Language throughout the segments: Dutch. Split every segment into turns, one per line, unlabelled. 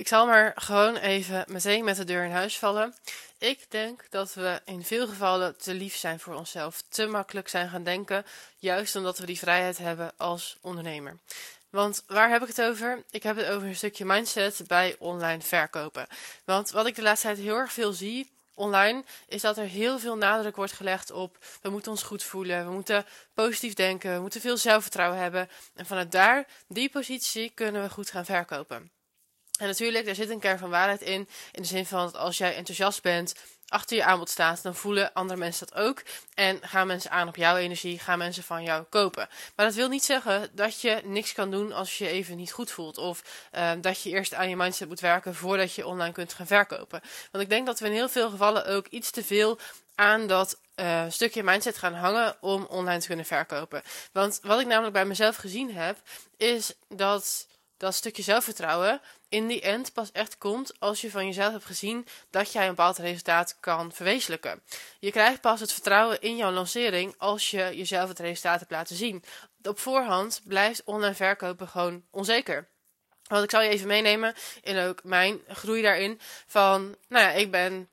Ik zal maar gewoon even meteen met de deur in huis vallen. Ik denk dat we in veel gevallen te lief zijn voor onszelf, te makkelijk zijn gaan denken, juist omdat we die vrijheid hebben als ondernemer. Want waar heb ik het over? Ik heb het over een stukje mindset bij online verkopen. Want wat ik de laatste tijd heel erg veel zie online, is dat er heel veel nadruk wordt gelegd op we moeten ons goed voelen, we moeten positief denken, we moeten veel zelfvertrouwen hebben. En vanuit daar, die positie, kunnen we goed gaan verkopen. En natuurlijk, er zit een kern van waarheid in. In de zin van dat als jij enthousiast bent, achter je aanbod staat, dan voelen andere mensen dat ook. En gaan mensen aan op jouw energie, gaan mensen van jou kopen. Maar dat wil niet zeggen dat je niks kan doen als je je even niet goed voelt. Of uh, dat je eerst aan je mindset moet werken voordat je online kunt gaan verkopen. Want ik denk dat we in heel veel gevallen ook iets te veel aan dat uh, stukje mindset gaan hangen om online te kunnen verkopen. Want wat ik namelijk bij mezelf gezien heb, is dat dat stukje zelfvertrouwen in die end pas echt komt als je van jezelf hebt gezien dat jij een bepaald resultaat kan verwezenlijken. Je krijgt pas het vertrouwen in jouw lancering als je jezelf het resultaat hebt laten zien. Op voorhand blijft online verkopen gewoon onzeker. Want ik zal je even meenemen in ook mijn groei daarin. Van, nou ja, ik ben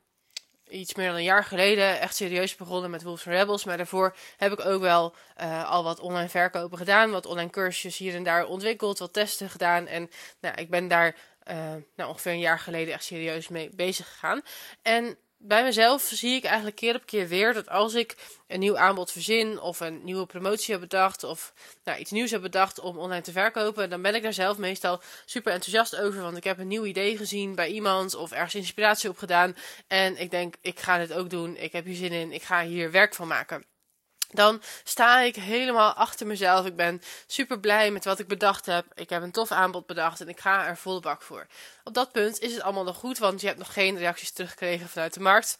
iets meer dan een jaar geleden echt serieus begonnen met Wolves Rebels. Maar daarvoor heb ik ook wel uh, al wat online verkopen gedaan. Wat online cursusjes hier en daar ontwikkeld. Wat testen gedaan. En nou, ik ben daar uh, nou, ongeveer een jaar geleden echt serieus mee bezig gegaan. En bij mezelf zie ik eigenlijk keer op keer weer dat als ik een nieuw aanbod verzin of een nieuwe promotie heb bedacht of nou, iets nieuws heb bedacht om online te verkopen, dan ben ik daar zelf meestal super enthousiast over. Want ik heb een nieuw idee gezien bij iemand of ergens inspiratie op gedaan. En ik denk, ik ga dit ook doen. Ik heb hier zin in. Ik ga hier werk van maken dan sta ik helemaal achter mezelf. Ik ben super blij met wat ik bedacht heb. Ik heb een tof aanbod bedacht en ik ga er volle bak voor. Op dat punt is het allemaal nog goed, want je hebt nog geen reacties teruggekregen vanuit de markt.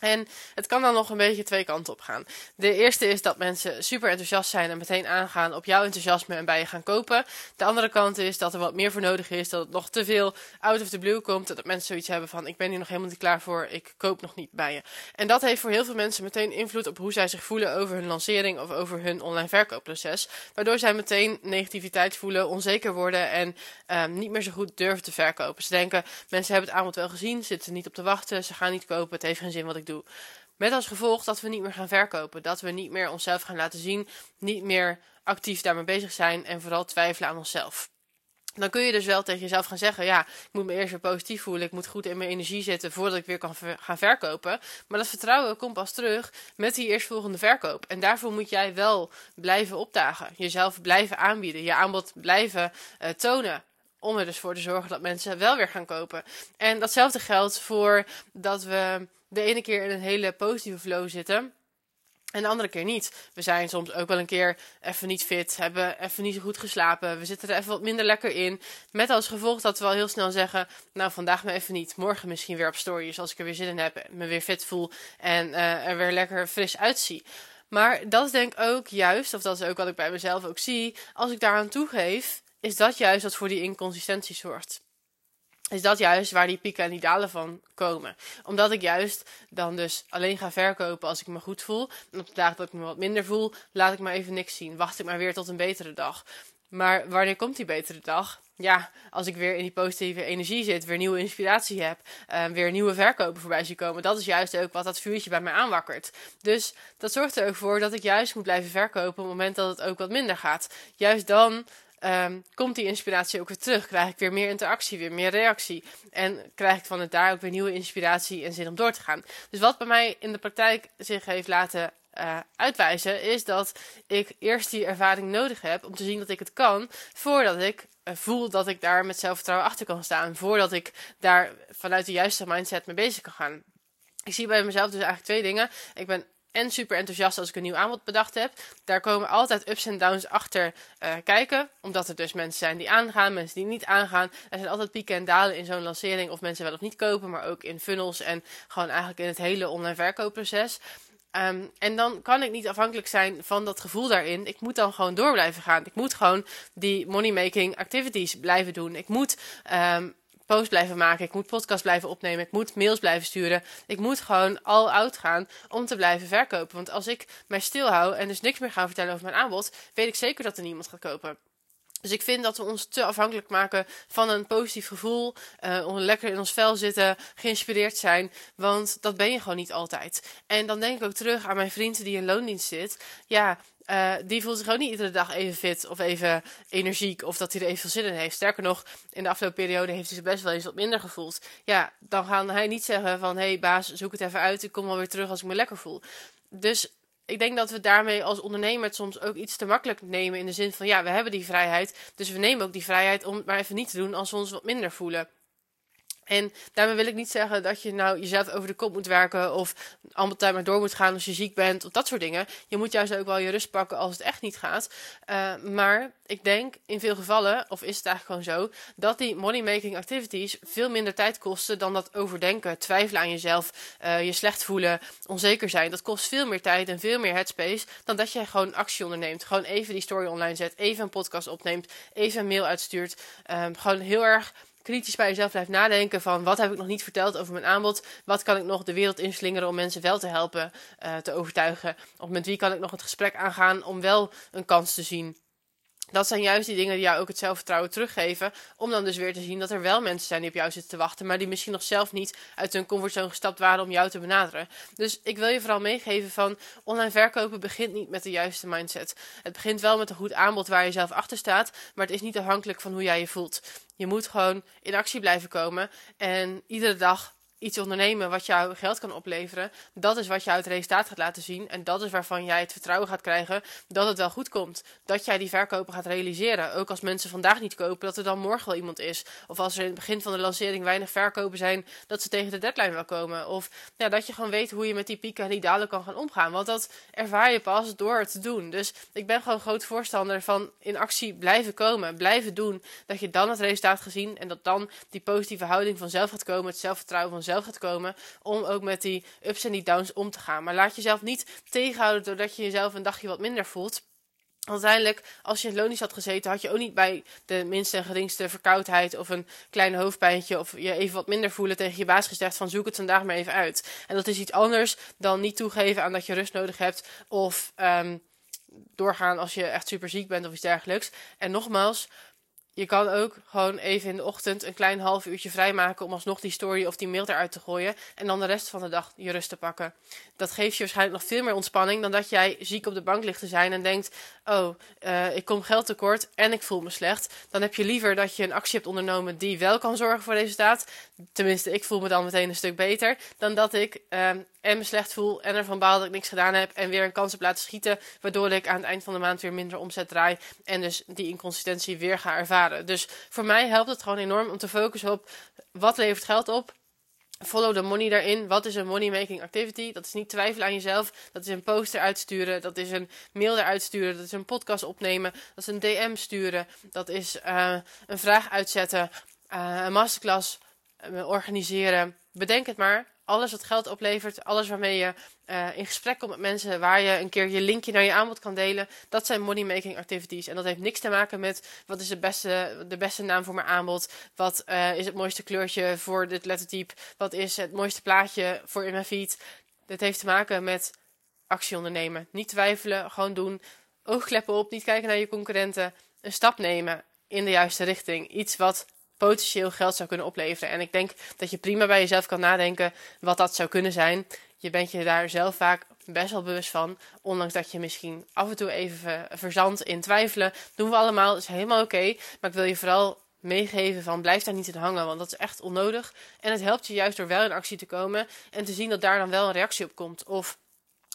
En het kan dan nog een beetje twee kanten op gaan. De eerste is dat mensen super enthousiast zijn en meteen aangaan op jouw enthousiasme en bij je gaan kopen. De andere kant is dat er wat meer voor nodig is, dat het nog te veel out of the blue komt. Dat mensen zoiets hebben van: ik ben hier nog helemaal niet klaar voor, ik koop nog niet bij je. En dat heeft voor heel veel mensen meteen invloed op hoe zij zich voelen over hun lancering of over hun online verkoopproces. Waardoor zij meteen negativiteit voelen, onzeker worden en um, niet meer zo goed durven te verkopen. Ze denken: mensen hebben het aanbod wel gezien, zitten niet op te wachten, ze gaan niet kopen, het heeft geen zin wat ik doe. Met als gevolg dat we niet meer gaan verkopen. Dat we niet meer onszelf gaan laten zien. Niet meer actief daarmee bezig zijn. En vooral twijfelen aan onszelf. Dan kun je dus wel tegen jezelf gaan zeggen: Ja, ik moet me eerst weer positief voelen. Ik moet goed in mijn energie zitten voordat ik weer kan gaan verkopen. Maar dat vertrouwen komt pas terug met die eerstvolgende verkoop. En daarvoor moet jij wel blijven opdagen. Jezelf blijven aanbieden. Je aanbod blijven uh, tonen om er dus voor te zorgen dat mensen wel weer gaan kopen. En datzelfde geldt voor dat we de ene keer in een hele positieve flow zitten. En de andere keer niet. We zijn soms ook wel een keer even niet fit, hebben even niet zo goed geslapen. We zitten er even wat minder lekker in. Met als gevolg dat we al heel snel zeggen: Nou, vandaag maar even niet. Morgen misschien weer op stories als ik er weer zin in heb, me weer fit voel en uh, er weer lekker fris uitzie. Maar dat is denk ik ook juist, of dat is ook wat ik bij mezelf ook zie. Als ik daaraan toegeef, is dat juist wat voor die inconsistentie zorgt is dat juist waar die pieken en die dalen van komen. Omdat ik juist dan dus alleen ga verkopen als ik me goed voel. En op de dagen dat ik me wat minder voel, laat ik maar even niks zien. Wacht ik maar weer tot een betere dag. Maar wanneer komt die betere dag? Ja, als ik weer in die positieve energie zit, weer nieuwe inspiratie heb, uh, weer nieuwe verkopen voorbij zie komen. Dat is juist ook wat dat vuurtje bij mij aanwakkert. Dus dat zorgt er ook voor dat ik juist moet blijven verkopen op het moment dat het ook wat minder gaat. Juist dan um, komt die inspiratie ook weer terug. Krijg ik weer meer interactie, weer meer reactie. En krijg ik van het daar ook weer nieuwe inspiratie en zin om door te gaan. Dus wat bij mij in de praktijk zich heeft laten uh, uitwijzen, is dat ik eerst die ervaring nodig heb om te zien dat ik het kan, voordat ik uh, voel dat ik daar met zelfvertrouwen achter kan staan. Voordat ik daar vanuit de juiste mindset mee bezig kan gaan. Ik zie bij mezelf dus eigenlijk twee dingen. Ik ben en super enthousiast als ik een nieuw aanbod bedacht heb. Daar komen altijd ups en downs achter uh, kijken. Omdat er dus mensen zijn die aangaan, mensen die niet aangaan. Er zijn altijd pieken en dalen in zo'n lancering. Of mensen wel of niet kopen, maar ook in funnels en gewoon eigenlijk in het hele online verkoopproces. Um, en dan kan ik niet afhankelijk zijn van dat gevoel daarin. Ik moet dan gewoon door blijven gaan. Ik moet gewoon die money-making activities blijven doen. Ik moet um, post blijven maken. Ik moet podcast blijven opnemen. Ik moet mails blijven sturen. Ik moet gewoon all out gaan om te blijven verkopen. Want als ik mij stilhoud en dus niks meer ga vertellen over mijn aanbod, weet ik zeker dat er niemand gaat kopen. Dus ik vind dat we ons te afhankelijk maken van een positief gevoel, uh, lekker in ons vel zitten, geïnspireerd zijn, want dat ben je gewoon niet altijd. En dan denk ik ook terug aan mijn vriend die in loondienst zit. Ja, uh, die voelt zich ook niet iedere dag even fit of even energiek of dat hij er even veel zin in heeft. Sterker nog, in de afgelopen periode heeft hij zich best wel eens wat minder gevoeld. Ja, dan gaan hij niet zeggen van, hé hey baas, zoek het even uit, ik kom wel weer terug als ik me lekker voel. Dus ik denk dat we daarmee als ondernemer soms ook iets te makkelijk nemen. In de zin van ja, we hebben die vrijheid. Dus we nemen ook die vrijheid om het maar even niet te doen als we ons wat minder voelen. En daarmee wil ik niet zeggen dat je nou jezelf over de kop moet werken of allemaal tijd maar door moet gaan als je ziek bent of dat soort dingen. Je moet juist ook wel je rust pakken als het echt niet gaat. Uh, maar ik denk in veel gevallen, of is het eigenlijk gewoon zo, dat die money-making activities veel minder tijd kosten dan dat overdenken, twijfelen aan jezelf, uh, je slecht voelen, onzeker zijn. Dat kost veel meer tijd en veel meer headspace dan dat je gewoon actie onderneemt. Gewoon even die story online zet, even een podcast opneemt, even een mail uitstuurt. Um, gewoon heel erg kritisch bij jezelf blijft nadenken van wat heb ik nog niet verteld over mijn aanbod, wat kan ik nog de wereld inslingeren om mensen wel te helpen uh, te overtuigen, of met wie kan ik nog het gesprek aangaan om wel een kans te zien dat zijn juist die dingen die jou ook het zelfvertrouwen teruggeven. Om dan dus weer te zien dat er wel mensen zijn die op jou zitten te wachten. Maar die misschien nog zelf niet uit hun comfortzone gestapt waren om jou te benaderen. Dus ik wil je vooral meegeven van online verkopen begint niet met de juiste mindset. Het begint wel met een goed aanbod waar je zelf achter staat. Maar het is niet afhankelijk van hoe jij je voelt. Je moet gewoon in actie blijven komen. En iedere dag iets ondernemen wat jou geld kan opleveren, dat is wat jou het resultaat gaat laten zien. En dat is waarvan jij het vertrouwen gaat krijgen dat het wel goed komt. Dat jij die verkopen gaat realiseren. Ook als mensen vandaag niet kopen, dat er dan morgen wel iemand is. Of als er in het begin van de lancering weinig verkopen zijn, dat ze tegen de deadline wel komen. Of ja, dat je gewoon weet hoe je met die pieken en die dalen kan gaan omgaan. Want dat ervaar je pas door het te doen. Dus ik ben gewoon groot voorstander van in actie blijven komen, blijven doen. Dat je dan het resultaat gaat zien en dat dan die positieve houding vanzelf gaat komen, het zelfvertrouwen vanzelf gaat komen. Om ook met die ups en die downs om te gaan. Maar laat jezelf niet tegenhouden doordat je jezelf een dagje wat minder voelt. Uiteindelijk, als je in lonisch had gezeten, had je ook niet bij de minste en geringste verkoudheid of een klein hoofdpijntje of je even wat minder voelen tegen je baas gezegd van zoek het vandaag maar even uit. En dat is iets anders dan niet toegeven aan dat je rust nodig hebt of um, doorgaan als je echt super ziek bent of iets dergelijks. En nogmaals, je kan ook gewoon even in de ochtend een klein half uurtje vrijmaken om alsnog die story of die mail eruit te gooien. En dan de rest van de dag je rust te pakken. Dat geeft je waarschijnlijk nog veel meer ontspanning dan dat jij ziek op de bank ligt te zijn en denkt: Oh, uh, ik kom geld tekort en ik voel me slecht. Dan heb je liever dat je een actie hebt ondernomen die wel kan zorgen voor resultaat. Tenminste, ik voel me dan meteen een stuk beter. Dan dat ik uh, en me slecht voel en ervan baal dat ik niks gedaan heb en weer een kans heb laten schieten, waardoor ik aan het eind van de maand weer minder omzet draai en dus die inconsistentie weer ga ervaren. Dus voor mij helpt het gewoon enorm om te focussen op wat levert geld op, Follow the money daarin. Wat is een money making activity? Dat is niet twijfelen aan jezelf. Dat is een poster uitsturen. Dat is een mail eruit sturen. Dat is een podcast opnemen. Dat is een DM sturen. Dat is uh, een vraag uitzetten. Uh, een masterclass uh, organiseren. Bedenk het maar alles wat geld oplevert, alles waarmee je uh, in gesprek komt met mensen, waar je een keer je linkje naar je aanbod kan delen, dat zijn money making activities. En dat heeft niks te maken met wat is de beste, de beste naam voor mijn aanbod, wat uh, is het mooiste kleurtje voor dit lettertype, wat is het mooiste plaatje voor in mijn feed. Dit heeft te maken met actie ondernemen. Niet twijfelen, gewoon doen. Oogkleppen op, niet kijken naar je concurrenten. Een stap nemen in de juiste richting. Iets wat potentieel geld zou kunnen opleveren. En ik denk dat je prima bij jezelf kan nadenken wat dat zou kunnen zijn. Je bent je daar zelf vaak best wel bewust van. Ondanks dat je misschien af en toe even verzandt in twijfelen. Doen we allemaal, dat is helemaal oké. maar ik wil je vooral meegeven van blijf daar niet in hangen, want dat is echt onnodig. En het helpt je juist door wel in actie te komen en te zien dat daar dan wel een reactie op komt. Of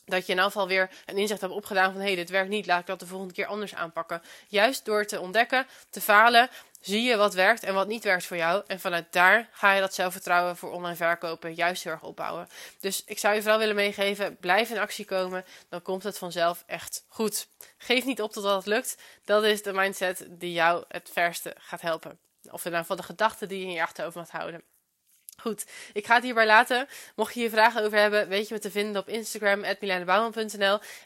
dat je in afval weer een inzicht hebt opgedaan van hé, hey, dit werkt niet, laat ik dat de volgende keer anders aanpakken. Juist door te ontdekken, te falen, zie je wat werkt en wat niet werkt voor jou. En vanuit daar ga je dat zelfvertrouwen voor online verkopen juist heel erg opbouwen. Dus ik zou je vooral willen meegeven, blijf in actie komen, dan komt het vanzelf echt goed. Geef niet op totdat het lukt. Dat is de mindset die jou het verste gaat helpen. Of in ieder de gedachten die je in je achterhoofd mag houden. Goed, ik ga het hierbij laten. Mocht je hier vragen over hebben, weet je me te vinden op Instagram, En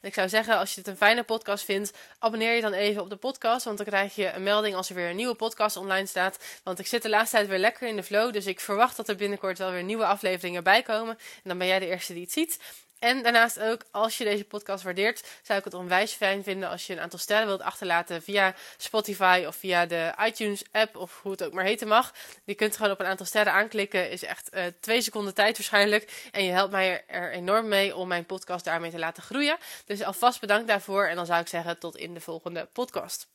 ik zou zeggen, als je het een fijne podcast vindt, abonneer je dan even op de podcast. Want dan krijg je een melding als er weer een nieuwe podcast online staat. Want ik zit de laatste tijd weer lekker in de flow. Dus ik verwacht dat er binnenkort wel weer nieuwe afleveringen bij komen. En dan ben jij de eerste die het ziet. En daarnaast ook, als je deze podcast waardeert, zou ik het onwijs fijn vinden als je een aantal sterren wilt achterlaten via Spotify of via de iTunes app of hoe het ook maar heten mag. Je kunt gewoon op een aantal sterren aanklikken, is echt uh, twee seconden tijd waarschijnlijk. En je helpt mij er enorm mee om mijn podcast daarmee te laten groeien. Dus alvast bedankt daarvoor en dan zou ik zeggen tot in de volgende podcast.